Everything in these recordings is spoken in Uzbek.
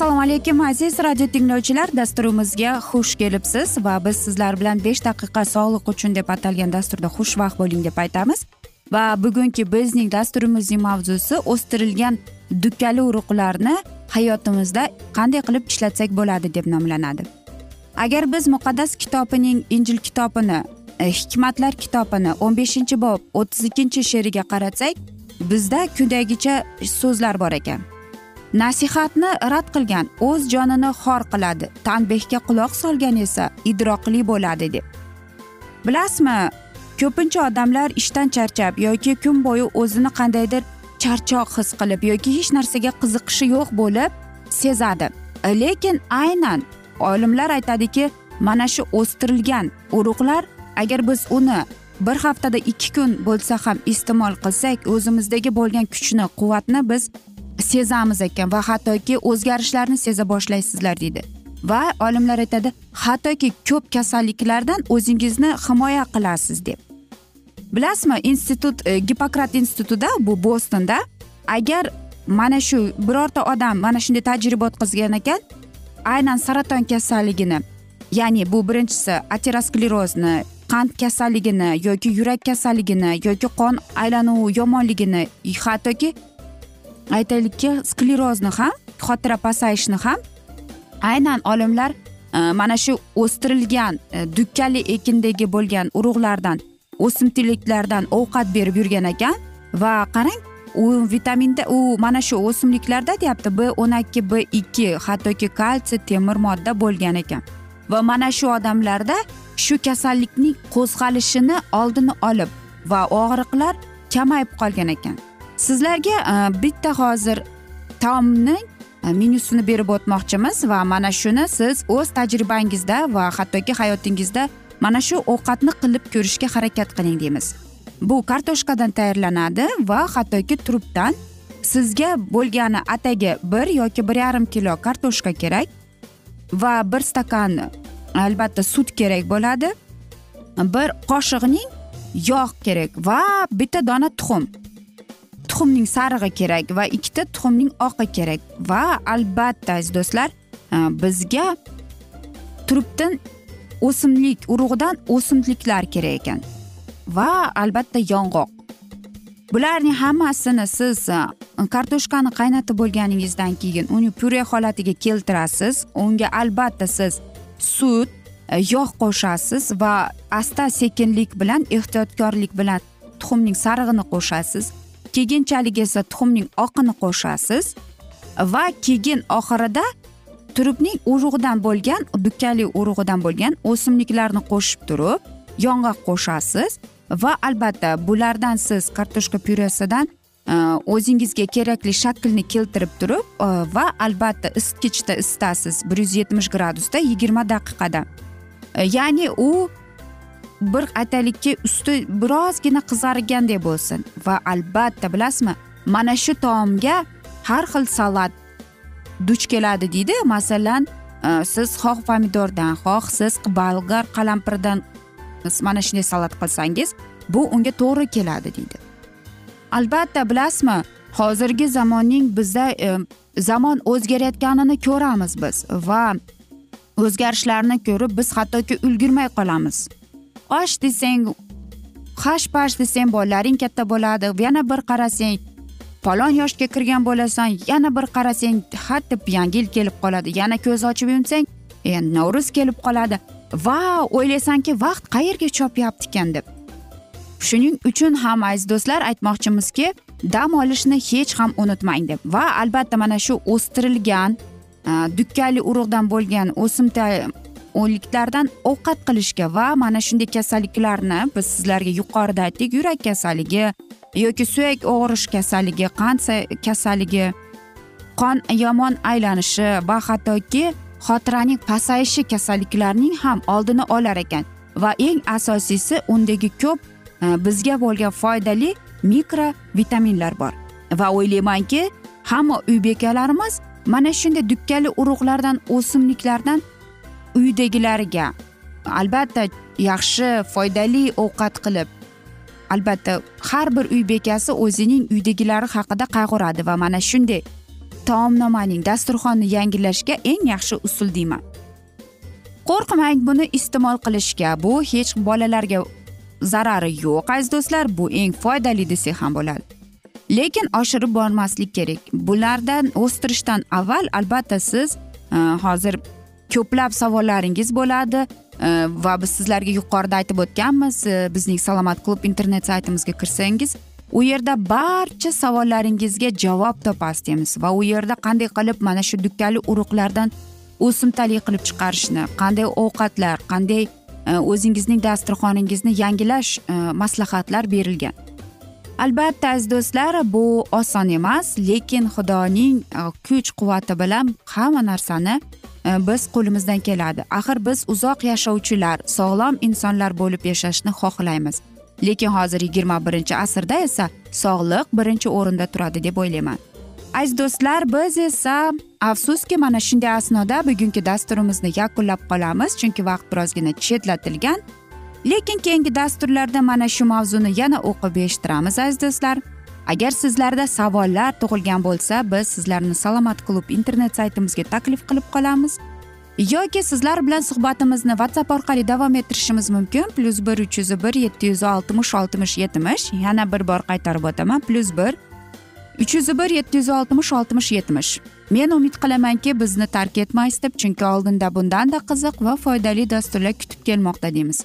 assalomu alaykum aziz radio tinglovchilar. Dasturimizga xush kelibsiz va biz sizlar bilan besh daqiqa sog'liq uchun deb atalgan dasturda xushvaqt bo'ling deb aytamiz. Va bugungi bizning dasturimizning mavzusi o'stirilgan dukkali urug'larni hayotimizda qanday qilib ishlatsak bo'ladi deb nomlanadi. Agar biz muqaddas kitobining injil kitobini e, hikmatlar kitobini o'n beshinchi bob o'ttiz ikkinchi she'riga qaratsak bizda quyidagicha so'zlar bor ekan. Nasihatni rad qilgan o'z jonini xor qiladi tanbehga quloq solgan esa idroqli bo'ladi deb. Bilasizmi ko'pincha odamlar ishdan charchab yoki kun bo'yi o'zini qandaydir charchoq his qilib yoki hech narsaga qiziqishi yo'q bo'lib sezadi. Lekin aynan olimlar aytadiki mana shu o'stirilgan urug'lar agar biz uni bir haftada ikki kun bo'lsa ham iste'mol qilsak o'zimizdagi bo'lgan kuchni quvvatni biz sezamiz ekan va hattoki o'zgarishlarni seza boshlaysizlar deydi. Va olimlar aytadi hattoki ko'p kasalliklardan o'zingizni himoya qilasiz deb. Bilasizmi institut e, gipokrat institutida bu bostonda agar mana shu birorta odam mana shunday tajriba o'tkazgan ekan aynan saraton kasalligini ya'ni bu birinchisi aterosklerozni qand kasalligini yoki yurak kasalligini yoki qon aylanuvi yomonligini hattoki aytaylikki sklerozni ham xotira pasayishni ham aynan olimlar mana shu o'stirilgan dukkali ekindagi bo'lgan urug'lardan o'simliklardan ovqat berib yurgan ekan va qarang u vitaminda u mana shu o'simliklarda deyapti b o'n ikki b ikki hattoki kalsiy temir modda bo'lgan ekan va mana shu odamlarda shu kasallikning qo'zg'alishini oldini olib va og'riqlar kamayib qolgan ekan sizlarga e, bitta hozir taomning e, menyusini berib o'tmoqchimiz va mana shuni siz o'z tajribangizda va hattoki hayotingizda mana shu ovqatni qilib ko'rishga harakat qiling deymiz. Bu kartoshkadan tayyorlanadi va hattoki trupdan sizga bo'lgani atagi bir yoki bir yarim kilo kartoshka kerak va bir stakan albatta sut kerak bo'ladi bir qoshiqning yog' kerak va bitta dona tuxum. Tuxumning sarig'i kerak va ikkita tuxumning oqi kerak. Va albatta aziz do'stlar e, bizga turibdan o'simlik urug'idan o'simliklar kerak ekan. Va albatta yong'oq. Bularning hammasini siz e, kartoshkani qaynatib bo'lganingizdan keyin uni pyure holatiga keltirasiz. Unga albatta siz sut e, yog' qo'shasiz va asta sekinlik bilan ehtiyotkorlik bilan tuxumning sarig'ini qo'shasiz. Keyinchalik esa tuxumning oqini qo'shasiz va keyin oxirida turubning urug'idan bo'lgan dukkali urug'idan bo'lgan o'simliklarni qo'shib turib yong'oq qo'shasiz va albatta bulardan siz kartoshka pyuresidan e, o'zingizga kerakli shaklni keltirib turib e, va albatta isitgichda isitasiz bir yuz yetmish gradusda yigirma daqiqada. E, ya'ni u bir aytaylikki usti birozgina qizargandek bo'lsin. Va albatta bilasizmi mana shu taomga har xil salat duch keladi deydi. Masalan e, siz xoh pomidordan xoh siz bolgar qalampirdan mana shunday salat qilsangiz bu unga to'g'ri keladi deydi. Albatta bilasizmi hozirgi zamonning bizda e, zamon o'zgarayotganini ko'ramiz biz va o'zgarishlarni ko'rib biz hattoki ulgurmay qolamiz. Osh desang hash pash desang bolalaring katta bo'ladi. Yana bir qarasang falon yoshga kirgan bo'lasan. Yana bir qarasang hatto yangi yil kelib qoladi. Yana ko'z ochib yumsang endi navro'z kelib qoladi. Va o'ylaysanki vaqt qayerga chopyapti ekan deb. Shuning uchun ham aziz do'stlar aytmoqchimizki dam olishni hech ham unutmang deb. Va albatta mana shu o'stirilgan dukkali urug'dan bo'lgan o'simta o'liklardan ovqat qilishga va mana shunday kasalliklarni biz sizlarga yuqorida aytdik. Yurak kasalligi yoki suyak og'rish kasalligi qand kasalligi qon yomon aylanishi va hattoki xotiraning pasayishi kasalliklarning ham oldini olar ekan. Va eng asosiysi undagi ko'p e, bizga bo'lgan foydali mikro vitaminlar bor. Va o'ylaymanki hamma uy bekalarimiz mana shunday dukkali urug'lardan o'simliklardan uydagilariga albatta yaxshi foydali ovqat qilib albatta har bir uy bekasi o'zining uydagilari haqida qayg'uradi va mana shunday taomnomaning dasturxonni yangilashga eng yaxshi usul deyman. Qo'rqmang buni iste'mol qilishga bu hech bolalarga zarari yo'q aziz do'stlar bu eng foydali desak ham bo'ladi. Lekin oshirib bormaslik kerak. Bulardan o'stirishdan avval albatta siz e, hozir ko'plab savollaringiz bo'ladi. E, va biz sizlarga yuqorida aytib o'tganmiz e, bizning salomat klub internet saytimizga kirsangiz u yerda barcha savollaringizga javob topasiz deymiz. Va u yerda qanday qilib mana shu dukkali urug'lardan o'simtali qilib chiqarishni qanday ovqatlar qanday e, o'zingizning dasturxoningizni yangilash maslahatlar berilgan. Albatta aziz do'stlar bu oson emas lekin xudoning kuch quvvati bilan hamma narsani Э, biz qo'limizdan keladi. Axir biz uzoq yashovchilar sog'lom insonlar bo'lib yashashni xohlaymiz. Lekin hozir yigirma birinchi asrda esa sog'liq birinchi o'rinda turadi deb o'ylayman. Aziz do'stlar biz esa afsuski mana shunday asnoda bugungi dasturimizni yakunlab qolamiz chunki vaqt birozgina chetlatilgan. Lekin keyingi dasturlarda mana shu mavzuni yana o'qib eshittiramiz aziz do'stlar. Agar sizlarda savollar tug'ilgan bo'lsa biz sizlarni salomat klub internet saytimizga taklif qilib qolamiz. Yoki sizlar bilan suhbatimizni whatsapp orqali davom ettirishimiz mumkin. Plyus bir uch yuz bir yetti yuz oltmish oltmish yetmish. Yana bir bor qaytarib o'taman. Plyus bir uch yuz bir yetti yuz oltmish oltmish yetmish. Men umid qilamanki bizni tark etmaysiz deb chunki oldinda bundanda qiziq va foydali dasturlar kutib kelmoqda deymiz.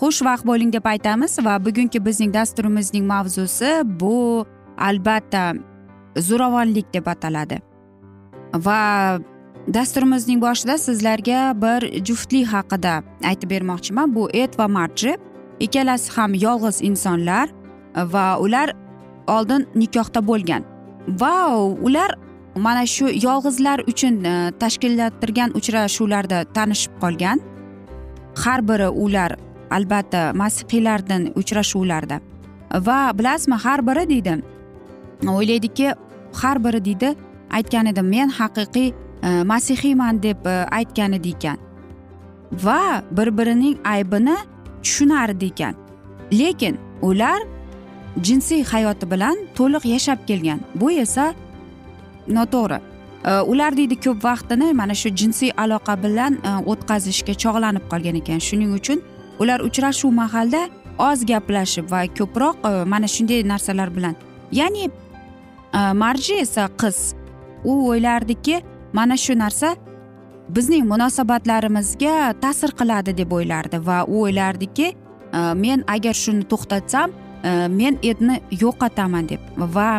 xushvaqt bo'ling deb aytamiz va bugungi bizning dasturimizning mavzusi bu albatta zo'ravonlik deb ataladi. Va dasturimizning boshida sizlarga bir juftlik haqida aytib bermoqchiman. Bu et va marji. Ikkalasi ham yolg'iz insonlar va ular oldin nikohda bo'lgan. Va ular mana shu yolg'izlar uchun e, tashkillattirgan uchrashuvlarda tanishib qolgan. Har biri ular albatta masihiylardan uchrashuvlarda. Va bilasizmi har biri deydi o'ylaydiki har biri deydi aytgan edim men haqiqiy e, masihiyman deb e, aytgan edi ekan. Va bir birining aybini tushunardi ekan. Lekin ular jinsiy hayoti bilan to'liq yashab kelgan. Bu esa noto'g'ri. E, ular deydi ko'p vaqtini mana shu jinsiy aloqa bilan o'tkazishga chog'lanib qolgan ekan. Shuning uchun ular uchrashuv mahalda oz gaplashib va ko'proq e, mana shunday narsalar bilan. Ya'ni e, marji esa qiz. U o'ylardiki mana shu narsa bizning munosabatlarimizga ta'sir qiladi deb o'ylardi va u o'ylardiki e, men agar shuni to'xtatsam men etni yo'qotaman deb. Va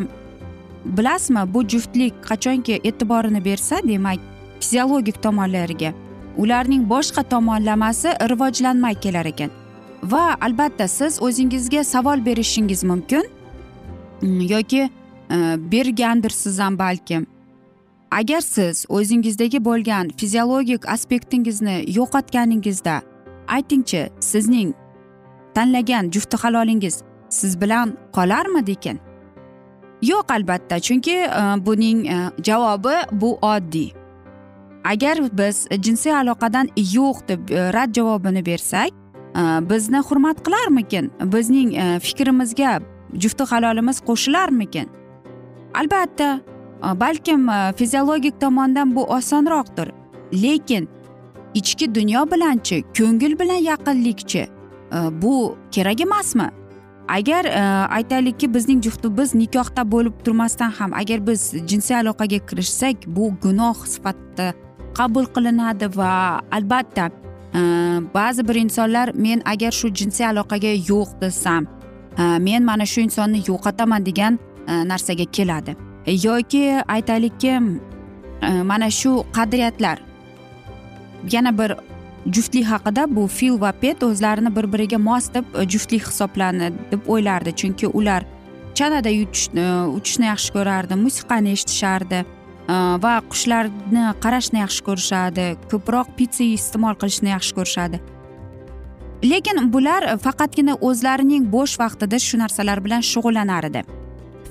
bilasizmi bu juftlik qachonki e'tiborini bersa demak fiziologik tomonlariga ularning boshqa tomonlamasi rivojlanmay kelar ekan. Va albatta siz o'zingizga savol berishingiz mumkin. Mm, yoki e, bergandirsiz ham balkim agar siz o'zingizdagi bo'lgan fiziologik aspektingizni yo'qotganingizda aytingchi sizning tanlagan jufti halolingiz siz bilan qolarmidi ekan yo'q albatta chunki e, buning e, javobi bu oddiy. Agar biz jinsiy aloqadan yo'q deb e, rad javobini bersak e, bizni hurmat qilarmikin? Bizning e, fikrimizga jufti halolimiz qo'shilarmikin? Albatta balkim fiziologik tomondan bu osonroqdir. Lekin ichki dunyo bilanchi ko'ngil bilan yaqinlikchi bu kerak emasmi? Agar aytaylikki bizning juftimiz nikohda bo'lib turmasdan ham agar biz jinsiy aloqaga kirishsak bu gunoh sifatida qabul qilinadi va albatta e, ba'zi bir insonlar men agar shu jinsiy aloqaga yo'q desam e, men mana shu insonni yo'qotaman degan e, narsaga keladi. Yoki aytaylikki mana shu qadriyatlar. Yana bir juftlik haqida bu fil va pet o'zlarini bir biriga mos deb juftlik hisoblanadi deb o'ylardi. Chunki ular chanada uchishni yaxshi ko'rardi musiqani eshitishardi. Va qushlarni qarashni yaxshi ko'rishadi ko'proq pitsa iste'mol qilishni yaxshi ko'rishadi lekin bular faqatgina o'zlarining bo'sh vaqtida shu narsalar bilan shug'ullanar edi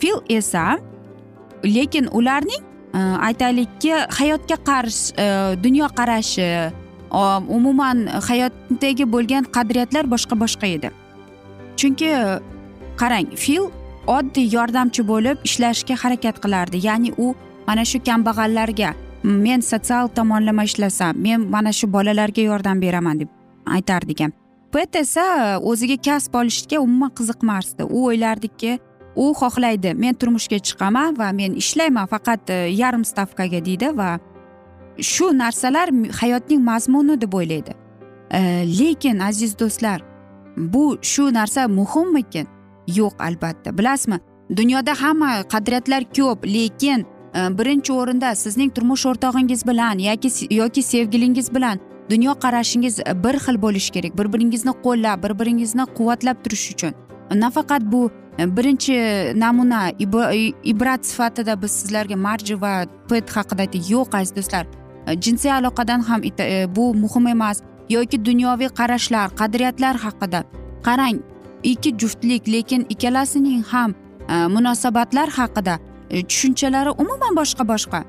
fil esa lekin ularning aytaylikki hayotga qarash dunyoqarashi umuman hayotdagi bo'lgan qadriyatlar boshqa boshqa edi chunki qarang fil oddiy yordamchi bo'lib ishlashga harakat qilardi ya'ni u mana shu kambag'allarga men sotsial tomonlama ishlasam men mana shu bolalarga yordam beraman deb aytardi ekan pet esa o'ziga kasb olishga umuman qiziqmasdi. U o'ylardiki u xohlaydi men turmushga chiqaman va men ishlayman faqat e, yarim stavkaga deydi va shu narsalar hayotning mazmuni deb o'ylaydi. E, lekin aziz do'stlar bu shu narsa muhimmikin? Yo'q albatta bilasizmi? Dunyoda hamma qadriyatlar ko'p lekin Э, birinchi o'rinda sizning turmush o'rtog'ingiz bilan yoki yoki sevgilingiz bilan dunyo qarashingiz e, bir xil bo'lishi kerak. Bir biringizni qo'llab bir biringizni quvvatlab turish uchun. Nafaqat bu e, birinchi namuna ibrat sifatida biz sizlarga marji va pet haqida aytdik. Yo'q aziz do'stlar. E, jinsiy aloqadan ham bu muhim emas. Yoki dunyoviy qarashlar qadriyatlar haqida. Qarang ikki juftlik lekin ikkalasining ham e, munosabatlar haqida Э, tushunchalari umuman boshqa boshqa.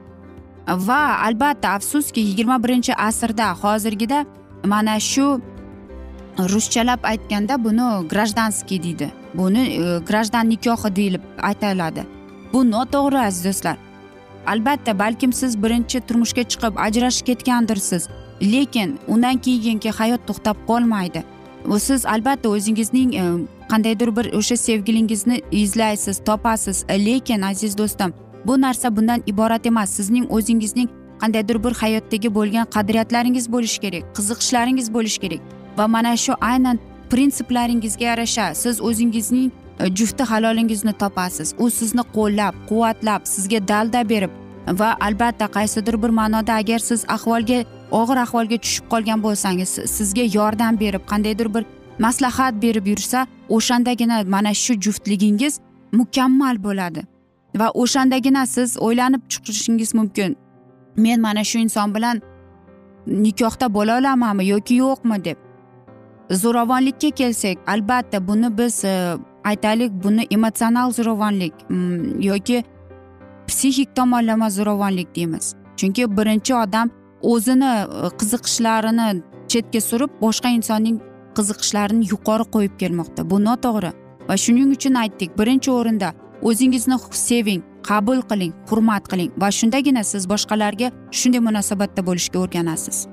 Va albatta afsuski yigirma birinchi asrda hozirgida mana shu ruschalab aytganda buni grajdanskiy deydi. Buni e, grajdan nikohi deyilib aytiladi. Bu noto'g'ri aziz do'stlar. Albatta balkim siz birinchi turmushga chiqib ajrashib ketgandirsiz lekin undan keyingi hayot to'xtab qolmaydi. Siz albatta o'zingizning qandaydir bir o'sha sevgilingizni izlaysiz topasiz lekin aziz do'stim bu narsa bundan iborat emas sizning o'zingizning qandaydir bir hayotdagi bo'lgan qadriyatlaringiz bo'lishi kerak qiziqishlaringiz bo'lishi kerak va mana shu aynan prinsiplaringizga yarasha siz o'zingizning jufti halolingizni topasiz u sizni qo'llab quvvatlab sizga dalda berib va albatta qaysidir bir ma'noda agar siz ahvolga og'ir ahvolga tushib qolgan bo'lsangiz sizga yordam berib qandaydir bir maslahat berib yursa o'shandagina mana shu juftligingiz mukammal bo'ladi. Va o'shandagina siz o'ylanib chiqishingiz mumkin. Men mana shu inson bilan nikohda bo'la olamanmi yoki yo'qmi deb. Zo'ravonlikka kelsak albatta buni biz e, aytaylik buni emotsional zo'ravonlik mm, yoki psixik tomonlama zo'ravonlik deymiz. Chunki birinchi odam o'zini e, qiziqishlarini chetga surib boshqa insonning qiziqishlarini yuqori qo'yib kelmoqda. Bu noto'g'ri. Va shuning uchun aytdik birinchi o'rinda o'zingizni seving qabul qiling hurmat qiling va shundagina siz boshqalarga shunday munosabatda bo'lishga o'rganasiz.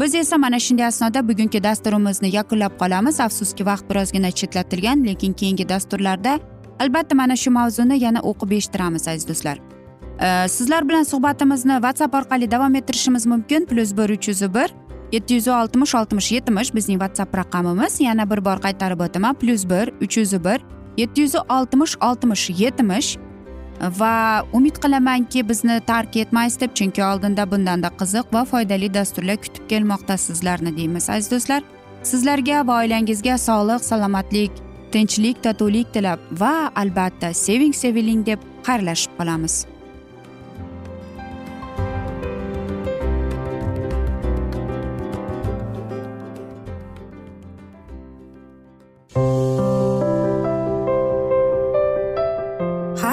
Biz esa mana shunday asnoda bugungi dasturimizni yakunlab qolamiz. Afsuski vaqt birozgina chetlatilgan lekin keyingi dasturlarda albatta mana shu mavzuni yana o'qib eshittiramiz aziz do'stlar. Э, sizlar bilan suhbatimizni whatsapp orqali davom ettirishimiz mumkin. Plyus bir uch yuz bir yetti yuz oltmish oltmish yetmish bizning whatsapp raqamimiz. Yana bir bor qaytarib o'taman. Plyus bir uch yuz bir yetti yuz oltmish oltmish yetmish. Va umid qilamanki bizni tark etmaysiz deb chunki oldinda bundanda qiziq va foydali dasturlar kutib kelmoqda sizlarni deymiz aziz do'stlar. Sizlarga va oilangizga sog'lik salomatlik tinchlik totuvlik tilab va albatta seving seviling deb xayrlashib qolamiz.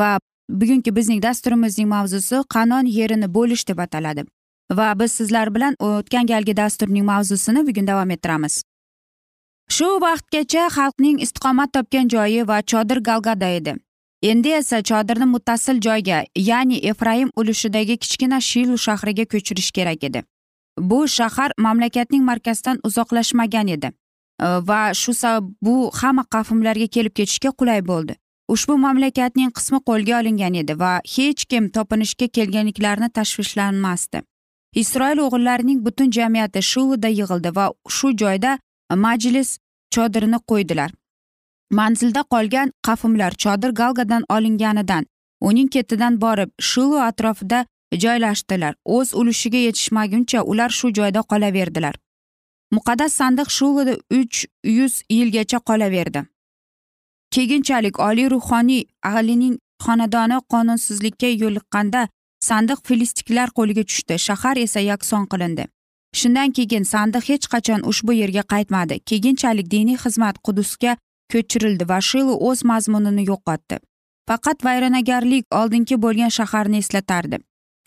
Va bugungi bizning dasturimizning mavzusi qanon yerini bo'lish deb ataladi. Va biz sizlar bilan o'tgan galgi dasturning mavzusini bugun davom ettiramiz. Shu vaqtgacha xalqning istiqomat topgan joyi va chodir galgada edi. Endi esa chodirni muttasil joyga ya'ni efraim ulushidagi kichkina shilu shahriga ko'chirish kerak edi. Bu shahar mamlakatning markazidan uzoqlashmagan edi. Va shu bu hamma qavmlarga kelib ketishga qulay bo'ldi. Ushbu mamlakatning qismi qo'lga olingan edi va hech kim topinishga kelganliklarini tashvishlanmasdi. Isroil o'g'illarining butun jamiyati shuvida yig'ildi va shu joyda majlis chodirini qo'ydilar. Manzilda qolgan qafimlar chodir galgadan olinganidan uning ketidan borib shilu atrofida joylashdilar. O'z ulushiga yetishmaguncha ular shu joyda qolaverdilar. Muqaddas sandiq shulida uch yuz yilgacha qolaverdi. Keyinchalik oliy ruhoniy alining xonadoni qonunsizlikka yo'liqqanda sandiq filistiklar qo'liga tushdi. Shahar esa yakson qilindi. Shundan keyin sandiq hech qachon ushbu yerga qaytmadi. Keyinchalik diniy xizmat qudusga ko'chirildi va shilo o'z mazmunini yo'qotdi. Faqat vayronagarlik oldingi bo'lgan shaharni eslatardi.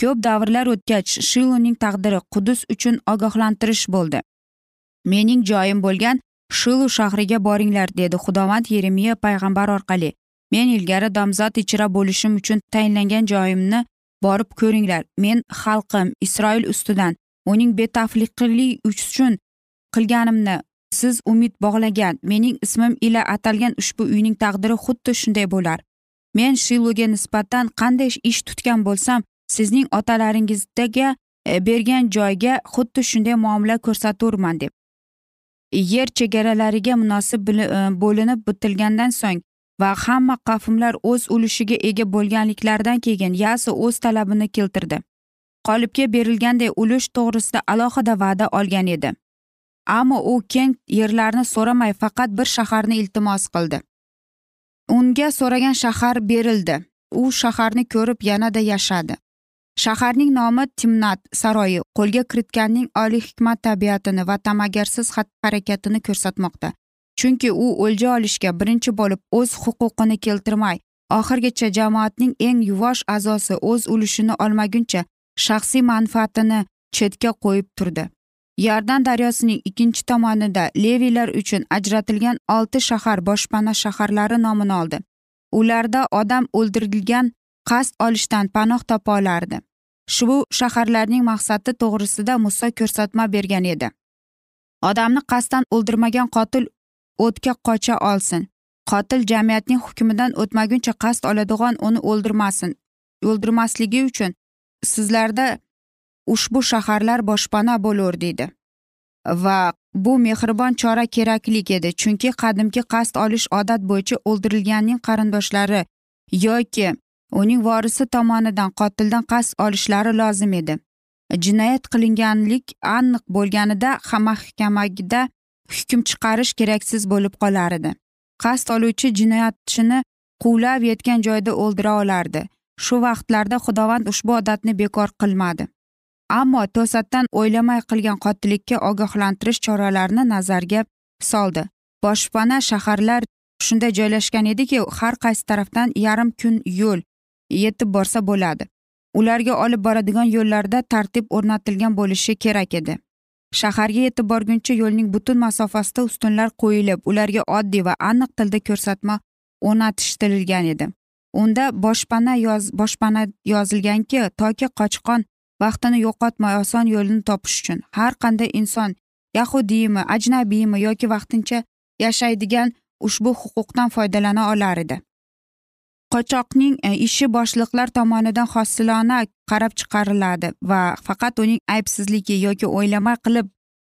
Ko'p davrlar o'tgach shiloning taqdiri qudus uchun ogohlantirish bo'ldi. Mening joyim bo'lgan shilu shahriga boringlar dedi xudovand yeremiya payg'ambar orqali. Men ilgari domzod ichra bo'lishim uchun tayinlangan joyimni borib ko'ringlar. Men xalqim isroil ustidan uning betafliqlik uchun qilganimni siz umid bog'lagan mening ismim ila atalgan ushbu uyning taqdiri xuddi shunday bo'lar. Men shiluga nisbatan qanday ish tutgan bo'lsam sizning otalaringizdaga e, bergan joyga xuddi shunday muomala ko'rsaturman deb. Yer chegaralariga munosib e, bo'linib bitilgandan so'ng va hamma qavmlar o'z ulushiga ega bo'lganliklaridan keyin yasi o'z talabini keltirdi. Qolipga berilganday ulush to'g'risida alohida va'da olgan edi. Ammo u keng yerlarni so'ramay faqat bir shaharni iltimos qildi. Unga so'ragan shahar berildi. U shaharni ko'rib yanada yashadi. Shaharning nomi timnat saroyi qo'lga kiritganning oliy hikmat tabiatini va ta'magarsiz xatti harakatini ko'rsatmoqda. Chunki u o'lja olishga birinchi bo'lib o'z huquqini keltirmay oxirigacha jamoatning eng yuvosh a'zosi o'z ulushini olmaguncha shaxsiy manfaatini chetga qo'yib turdi. Yardan daryosining ikkinchi tomonida leviylar uchun ajratilgan olti shahar boshpana shaharlari nomini oldi. Ularda odam o'ldirilgan qasd olishdan panoh topa olardi. Shu shaharlarning maqsadi to'g'risida muso ko'rsatma bergan edi. Odamni qasddan o'ldirmagan qotil o'tga qocha olsin. Qotil jamiyatning hukmidan o'tmaguncha qasd oladigan uni o'ldirmasin o'ldirmasligi uchun sizlarda ushbu shaharlar boshpana bo'lur deydi. Va bu mehribon chora keraklik edi chunki qadimki qasd olish odat bo'yicha o'ldirilganning qarindoshlari yoki uning vorisi tomonidan qotildan qasd olishlari lozim edi. Jinoyat qilinganlik aniq bo'lganida mahkamada hukm chiqarish keraksiz bo'lib qolar edi. Qasd oluvchi jinoyatchini quvlab yetgan joyda o'ldira olardi. Shu vaqtlarda xudovand ushbu odatni bekor qilmadi. Ammo to'satdan o'ylamay qilgan qotillikka ogohlantirish choralarini nazarga soldi. Boshpana shaharlar shunday joylashgan ediki har qaysi tarafdan yarim kun yo'l yetib borsa bo'ladi. Ularga olib boradigan yo'llarda tartib o'rnatilgan bo'lishi kerak edi. Shaharga yetib borguncha yo'lning butun masofasida ustunlar qo'yilib ularga oddiy va aniq tilda ko'rsatma o'rnatishtirilgan edi. Unda boshpana yoz boshpana yozilganki toki qochqon vaqtini yo'qotmay oson yo'lini topish uchun har qanday inson yahudiymi ajnabiymi yoki vaqtincha yashaydigan ushbu huquqdan foydalana olar edi. Qochoqning e, ishi boshliqlar tomonidan hosilona qarab chiqariladi va faqat uning aybsizligi yoki o'ylamay qilib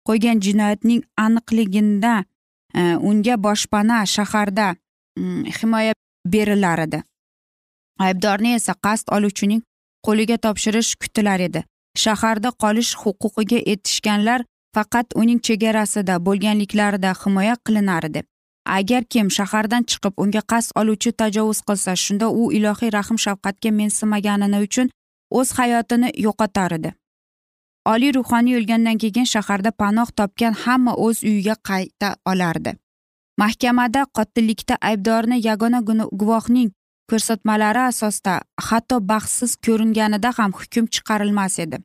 qo'ygan jinoyatning aniqligida e, unga boshpana shaharda mm, himoya berilar edi. Aybdorni esa qasd oluvchining qo'liga topshirish kutilar edi. Shaharda qolish huquqiga etishganlar faqat uning chegarasida bo'lganliklarida himoya qilinar edi. Agar kim shahardan chiqib unga qasd oluvchi tajovuz qilsa shunda u ilohiy rahm shafqatga mensimaganini uchun o'z hayotini yo'qotar edi. Oliy ruhoniy o'lgandan keyin shaharda panoh topgan hamma o'z uyiga qayta olardi. Mahkamada qotillikda aybdorni yagona guvohning ko'rsatmalari asosida hatto baxtsiz ko'ringanida ham hukm chiqarilmas edi.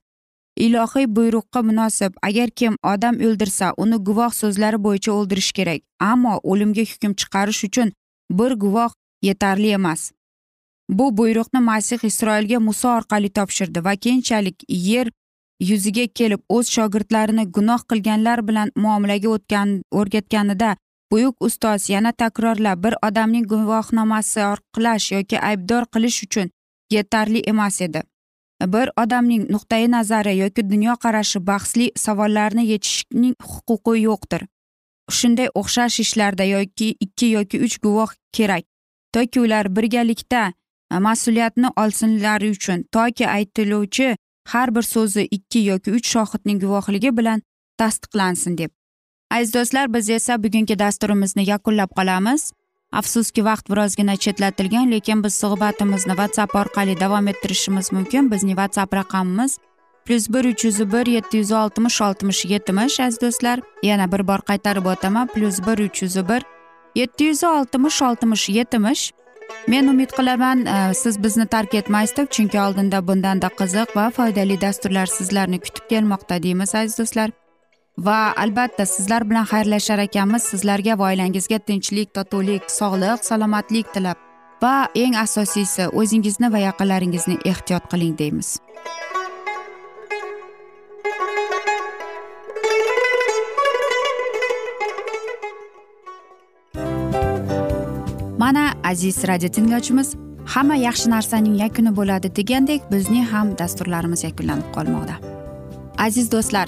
Ilohiy buyruqqa munosib. Agar kim odam o'ldirsa uni guvoh so'zlari bo'yicha o'ldirish kerak. Ammo o'limga hukm chiqarish uchun bir guvoh yetarli emas. Bu buyruqni masih isroilga muso orqali topshirdi va keyinchalik yer yuziga kelib o'z shogirdlarini gunoh qilganlar bilan muomalaga o'tgan o'rgatganida buyuk ustoz yana takrorlab bir odamning guvohnomasi orqalash yoki aybdor qilish uchun yetarli emas edi. Bir odamning nuqtai nazari yoki dunyoqarashi bahsli savollarni yechishning huquqi yo'qdir. Shunday o'xshash ishlarda yoki ikki yoki uch guvoh kerak. Toki ular birgalikda e, mas'uliyatni olsinlari uchun toki aytiluvchi har bir so'zi ikki yoki uch shohidning guvohligi bilan tasdiqlansin deb. Aziz do'stlar biz esa bugungi dasturimizni yakunlab qolamiz. Afsuski vaqt birozgina chetlatilgan lekin biz suhbatimizni whatsapp orqali davom ettirishimiz mumkin. Bizning whatsapp raqamimiz plyus bir uch yuz bir yetti yuz oltmish oltmish yetmish aziz do'stlar. Yana bir bor qaytarib o'taman. plyus bir uch yuz bir yetti yuz oltmish oltmish yetmish. Men umid qilaman e, siz bizni tark etmaysiz deb chunki oldinda bundanda qiziq va foydali dasturlar sizlarni kutib kelmoqda deymiz aziz do'stlar. Va albatta sizlar bilan xayrlashar ekanmiz. Sizlarga va oilangizga tinchlik totuvlik sog'lik salomatlik tilab. Va eng asosiysi o'zingizni va yaqinlaringizni ehtiyot qiling deymiz. Mana aziz radio tinglovchimiz hamma yaxshi narsaning yakuni bo'ladi degandek bizning ham dasturlarimiz yakunlanib qolmoqda. Aziz do'stlar